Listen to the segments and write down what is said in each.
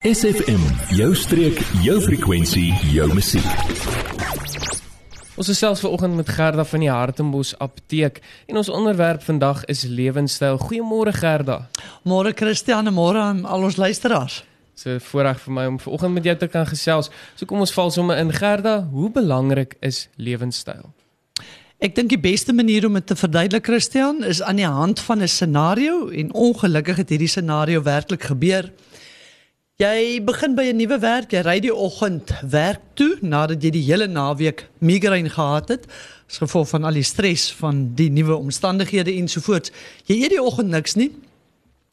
SFM, jou streek, jou frekwensie, jou musiek. Ons is selfs vanoggend met Gerda van die Hartenbos Apteek en ons onderwerp vandag is lewenstyl. Goeiemôre Gerda. Môre Christiane, môre aan al ons luisteraars. Dit is 'n voorreg vir my om vanoggend met jou te kan gesels. So kom ons val sommer in Gerda, hoe belangrik is lewenstyl? Ek dink die beste manier om dit te verduidelik Christian is aan die hand van 'n scenario en ongelukkig het hierdie scenario werklik gebeur. Jy begin by 'n nuwe werk, jy ry die oggend werk toe nadat jy die hele naweek migraine gehad het as gevolg van al die stres van die nuwe omstandighede ensovoorts. Jy eet die oggend niks nie.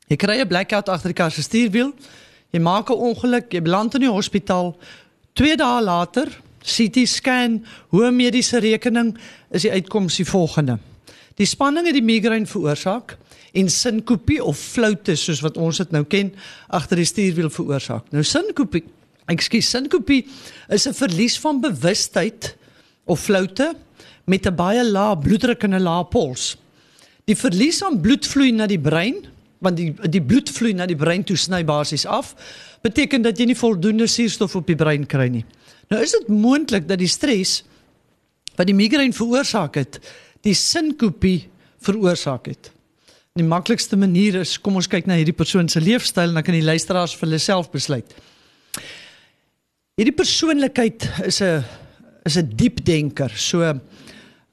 Jy kry 'n blackout agter die kar se stuurwiel. Jy maak 'n ongeluk, jy beland in die hospitaal. 2 dae later, CT scan, hoë mediese rekening, is die uitkoms die volgende. Die spanning het die migraine veroorsaak en sinkopie of floute soos wat ons dit nou ken agter die stuurwiel veroorsaak. Nou sinkopie, ekskuus, sinkopie is 'n verlies van bewustheid of floute met 'n baie lae bloeddruk en 'n lae pols. Die verlies aan bloedvloei na die brein, want die die bloedvloei na die brein toe sny basies af, beteken dat jy nie voldoende suurstof op die brein kry nie. Nou is dit moontlik dat die stres wat die migraine veroorsaak het, die sinkopie veroorsaak het die maklikste manier is kom ons kyk na hierdie persoon se leefstyl en dan kan die luisteraars vir hulle self besluit. Hierdie persoonlikheid is 'n is 'n diep denker. So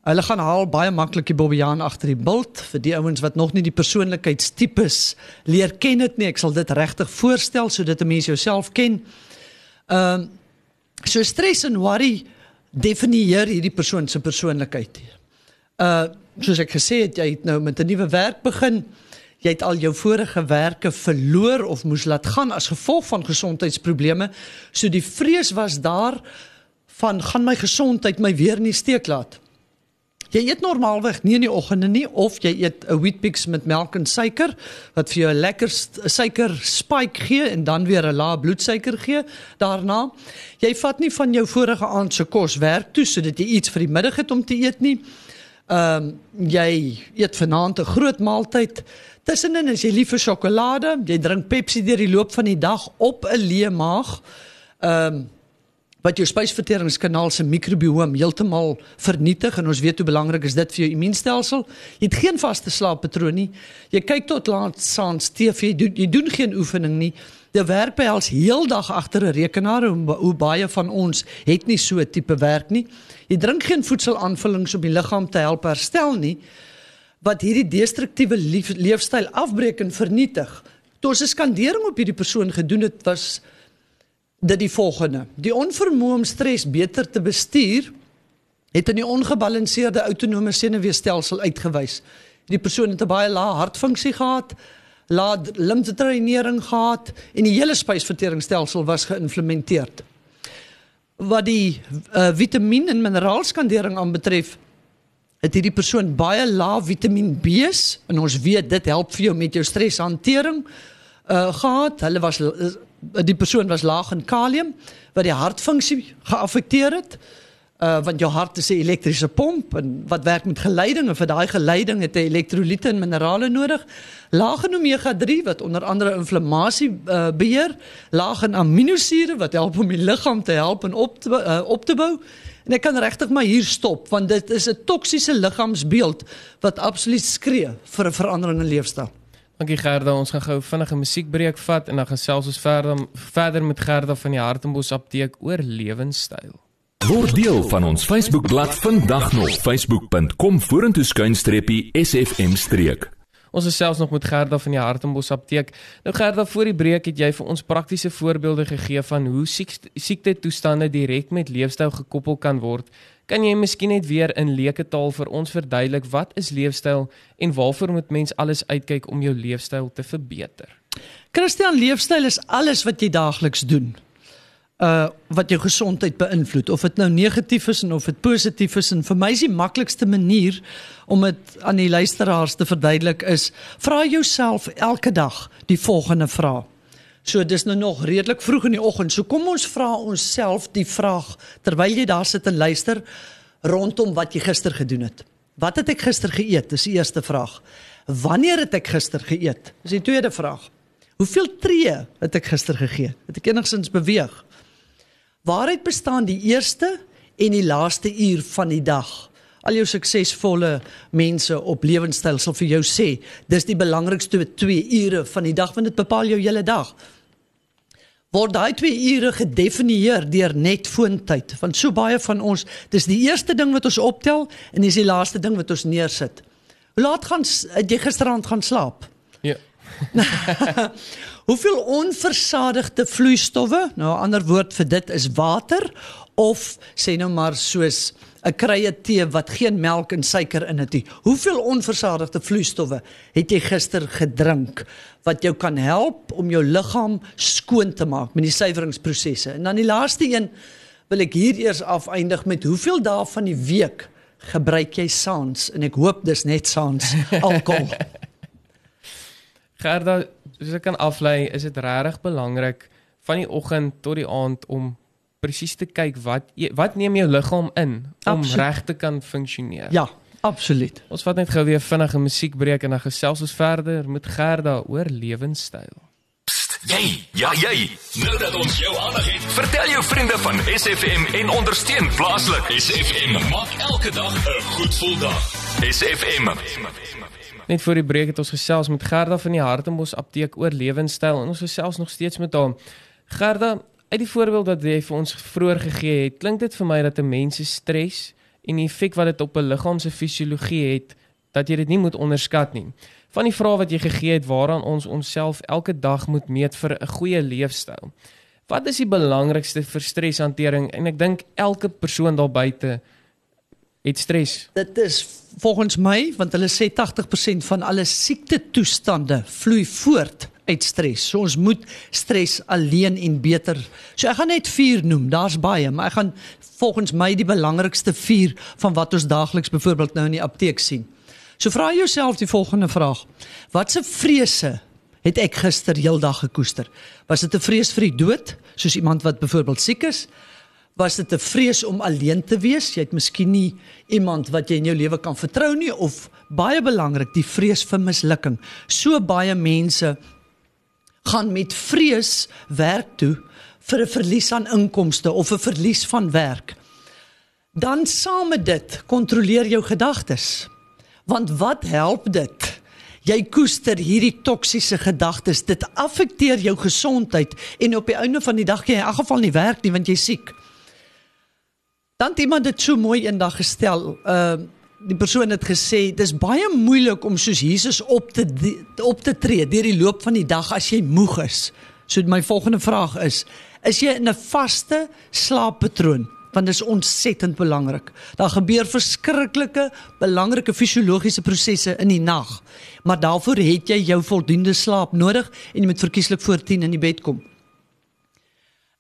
hulle gaan haal baie maklik die Bobbejaan agter die bult vir die ouens wat nog nie die persoonlikheidstipes leer ken dit nie. Ek sal dit regtig voorstel sodat 'n mens jouself ken. Ehm um, so stres en worry definieer hierdie persoon se persoonlikheid. Uh soos ek gesê het, jy het nou met 'n nuwe werk begin. Jy het al jou vorige werke verloor of moes laat gaan as gevolg van gesondheidsprobleme. So die vrees was daar van gaan my gesondheid my weer in die steek laat. Jy eet normaalweg nie in die oggende nie of jy eet 'n Weet-Bix met melk en suiker wat vir jou 'n lekker suiker spike gee en dan weer 'n lae bloedsuiker gee daarna. Jy vat nie van jou vorige aand se kos werk toe sodat jy iets vir die middag het om te eet nie. Ehm um, jy eet vanaand 'n groot maaltyd. Tussenin is jy lief vir sjokolade, jy drink Pepsi deur die loop van die dag op 'n leë maag. Ehm um, wat jou spysverteringskanaal se mikrobiom heeltemal vernietig en ons weet hoe belangrik is dit vir jou immuunstelsel. Jy het geen vaste slaappatroon nie. Jy kyk tot laat saans TV, jy doen, jy doen geen oefening nie. Jy werk by als heeldag agter 'n rekenaar hoe, hoe baie van ons het nie so 'n tipe werk nie. Jy drink geen voedselaanvullings om die liggaam te help herstel nie wat hierdie destruktiewe leefstyl afbreek en vernietig. Toe ons 'n skandering op hierdie persoon gedoen het was dit die volgende: Die onvermoë om stres beter te bestuur het in die ongebalanseerde autonome senuweestelsel uitgewys. Die persoon het 'n baie lae hartfunksie gehad, lae limfdreinering gehad en die hele spysverteringsstelsel was geïmplementeer. Wat die uh, vitamien en mineraalskandering aanbetref, het hierdie persoon baie lae Vitamiin B's en ons weet dit help vir jou met jou streshantering uh gehad. Hulle was die persoon was laag in kalium wat die hartfunksie geaffekteer het. Uh want jou hart is 'n elektriese pomp en wat werk met geleiding en vir daai geleiding het jy elektrolyte en minerale nodig. Laag in omega-3 wat onder andere inflammasie uh, beheer, laag in aminosure wat help om die liggaam te help en op te uh, op te bou. En ek kan regtig maar hier stop want dit is 'n toksiese liggaamsbeeld wat absoluut skree vir 'n verandering in leefstyl. Dankie Gerda, ons gaan gou vinnige musiekbreek vat en dan gesels ons verder verder met Gerda van die Hartenbos Apteek oor lewenstyl. Word deel van ons Facebookblad vandag nog facebook.com vorentoe skuinstreepie sfm streek. Ons is selfs nog met Gerda van die Hartenbos Apteek. Nou Gerda, voor die breek het jy vir ons praktiese voorbeelde gegee van hoe siekte toestande direk met leefstyl gekoppel kan word. Kan jy miskien net weer in leuke taal vir ons verduidelik wat is leefstyl en waarvoor moet mens alles uitkyk om jou leefstyl te verbeter? Christian, leefstyl is alles wat jy daagliks doen. Uh wat jou gesondheid beïnvloed of dit nou negatief is of dit positief is en vir my is die maklikste manier om dit aan die luisteraars te verduidelik is vra jouself elke dag die volgende vraag. So dis nou nog redelik vroeg in die oggend. So kom ons vra onsself die vraag terwyl jy daar sit en luister rondom wat jy gister gedoen het. Wat het ek gister geëet? Dis die eerste vraag. Wanneer het ek gister geëet? Dis die tweede vraag. Hoeveel tree het ek gister gegee? Het ek enigstens beweeg? Waaruit bestaan die eerste en die laaste uur van die dag? Al jou suksesvolle mense op lewenstyl sal vir jou sê, dis die belangrikste 2 ure van die dag want dit bepaal jou hele dag. Word daai 2 ure gedefinieer deur net foontyd? Want so baie van ons, dis die eerste ding wat ons optel en dis die laaste ding wat ons neersit. Hoe laat gaan jy gisteraand gaan slaap? Ja. Hoeveel onversadigde vloeistowwe, nou 'n ander woord vir dit is water of sê nou maar soos 'n krye tee wat geen melk en suiker in het nie. Hoeveel onversadigde vloeistowwe het jy gister gedrink wat jou kan help om jou liggaam skoon te maak met die suiweringsprosesse? En dan die laaste een wil ek hier eers afeindig met hoeveel dae van die week gebruik jy saans en ek hoop dis net saans alkohol. Gerda, soos ek kan aflei, is dit regtig belangrik van die oggend tot die aand om presies te kyk wat wat neem jou liggaam in om reg te kan funksioneer. Ja, absoluut. Ons vat net gou weer vinnige musiekbreek en dan gesels ons verder met Gerda oor lewenstyl. Jy, ja jy. Nou dat ons jou aandag het, vertel jou vriende van SFM en ondersteun plaaslik. SFM maak elke dag 'n goed gevoel dag. SFM. Net voor die breek het ons gesels met Gerda van die Hartenbos apteek oor lewenstyl en ons gesels nog steeds met haar. Gerda, uit die voorbeeld wat jy vir ons vroeër gegee het, klink dit vir my dat 'n mens se stres en die effek wat dit op 'n liggaam se fisiologie het, dat jy dit nie moet onderskat nie. Van die vrae wat jy gegee het waaraan ons onsself elke dag moet meet vir 'n goeie leefstyl. Wat is die belangrikste vir streshantering? En ek dink elke persoon daar buite het stres. Dit is volgens my want hulle sê 80% van alle siekte toestande vloei voort uit stres. So ons moet stres alleen en beter. So ek gaan net 4 noem. Daar's baie, maar ek gaan volgens my die belangrikste 4 van wat ons daagliks byvoorbeeld nou in die apteek sien. So vra jouself die volgende vraag: Watse vrese het ek gister heeldag gekoester? Was dit 'n vrees vir die dood, soos iemand wat byvoorbeeld siek is? Was dit 'n vrees om alleen te wees? Jy het miskien nie iemand wat jy in jou lewe kan vertrou nie of baie belangrik, die vrees vir mislukking. So baie mense gaan met vrees werk toe vir 'n verlies aan inkomste of 'n verlies van werk. Dan saam met dit kontroleer jou gedagtes. Want wat help dit? Jy koester hierdie toksiese gedagtes. Dit affekteer jou gesondheid en op die einde van die dag kan jy in elk geval nie werk nie want jy's siek. Dan het iemand dit so mooi eendag gestel. Uh die persoon het gesê dis baie moeilik om soos Jesus op te op te tree deur die loop van die dag as jy moeg is. So my volgende vraag is: is jy in 'n vaste slaappatroon? Want dit is ontsettend belangrik. Daar gebeur verskriklike belangrike fisiologiese prosesse in die nag. Maar daarvoor het jy jou voldoende slaap nodig en jy moet verkieslik voor 10 in die bed kom.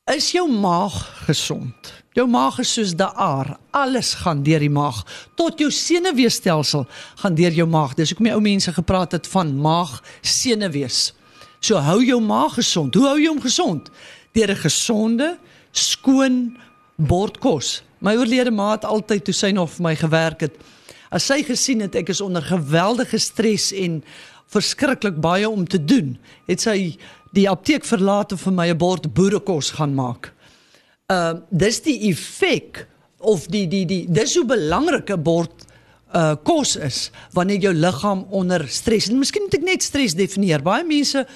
Is jou maag gesond? Jou maag is soos daar. Alles gaan deur die maag. Tot jou senuweestelsel gaan deur jou maag. Dis hoekom die ou mense gepraat het van maag senuwees. So hou jou maag gesond. Hoe hou jy hom gesond? Deur 'n gesonde, skoon bordkos. My oorlede ma het altyd toe sy nog vir my gewerk het, as sy gesien het ek is onder geweldige stres en verskriklik baie om te doen, het sy die apteek verlaat en vir my 'n bord boerekos gaan maak uh dis die effek of die die die dis hoe belangrik 'n bord uh kos is wanneer jou liggaam onder stres. En miskien moet ek net stres definieer. Baie mense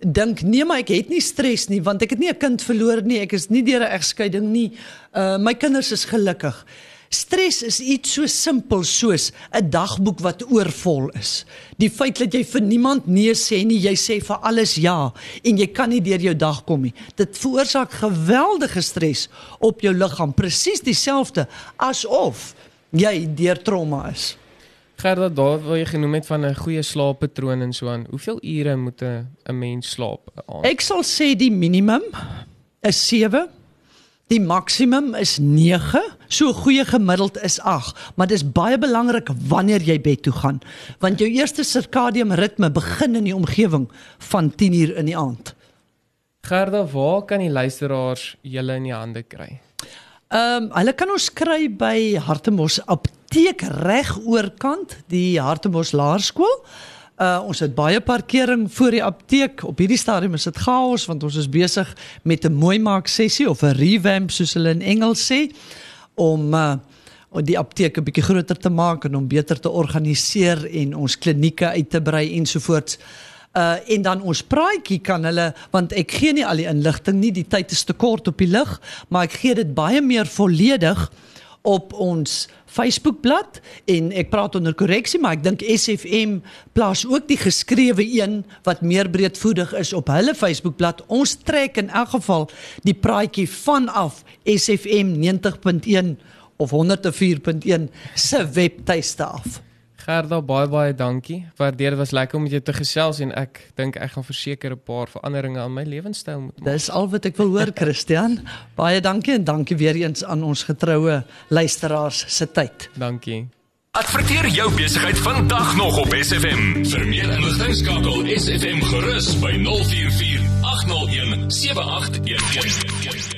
dink nee maar ek het nie stres nie want ek het nie 'n kind verloor nie. Ek is nie deur 'n egskeiding nie. Uh my kinders is gelukkig. Stres is iets so simpel soos 'n dagboek wat oorvol is. Die feit dat jy vir niemand nee sê nie, jy sê vir alles ja en jy kan nie deur jou dag kom nie. Dit veroorsaak geweldige stres op jou liggaam, presies dieselfde asof jy deur trauma is. Gerda, daar wil jy genoem het van 'n goeie slaappatroon en so aan. Hoeveel ure moet 'n mens slaap? Ek sal sê die minimum is 7 Die maksimum is 9, so goeie gemiddeld is 8, maar dis baie belangrik wanneer jy bed toe gaan, want jou eerste sirkadium ritme begin in die omgewing van 10uur in die aand. Gerda, waar kan die luisteraars julle in die hande kry? Ehm um, hulle kan ons kry by Hartemos Apteek reg oorkant, die Hartemos Laerskool. Uh ons het baie parkering voor die apteek. Op hierdie stadium is dit chaos want ons is besig met 'n mooi maak sessie of 'n revamp soos hulle in Engels sê om uh die apteek 'n bietjie groter te maak en om beter te organiseer en ons klinieke uit te brei ensovoorts. Uh en dan ons praatjie kan hulle want ek gee nie al die inligting nie, die tyd is te kort op die lig, maar ek gee dit baie meer volledig op ons Facebookblad en ek praat onder korreksie maar ek dink SFM plaas ook die geskrewe een wat meer breedvoerig is op hulle Facebookblad. Ons trek in elk geval die praatjie vanaf SFM 90.1 of 104.1 se webtuiste af. Gerda baie baie dankie. Waardeer dit was lekker om met jou te gesels en ek dink ek gaan verseker 'n paar veranderinge aan my lewenstyl moet maak. Dis al wat ek wil hoor Christian. baie dankie en dankie weer eens aan ons getroue luisteraars se tyd. Dankie. Adverteer jou besigheid vandag nog op SFM. Vir meer inligting skakel SFM gerus by 044 801 7811.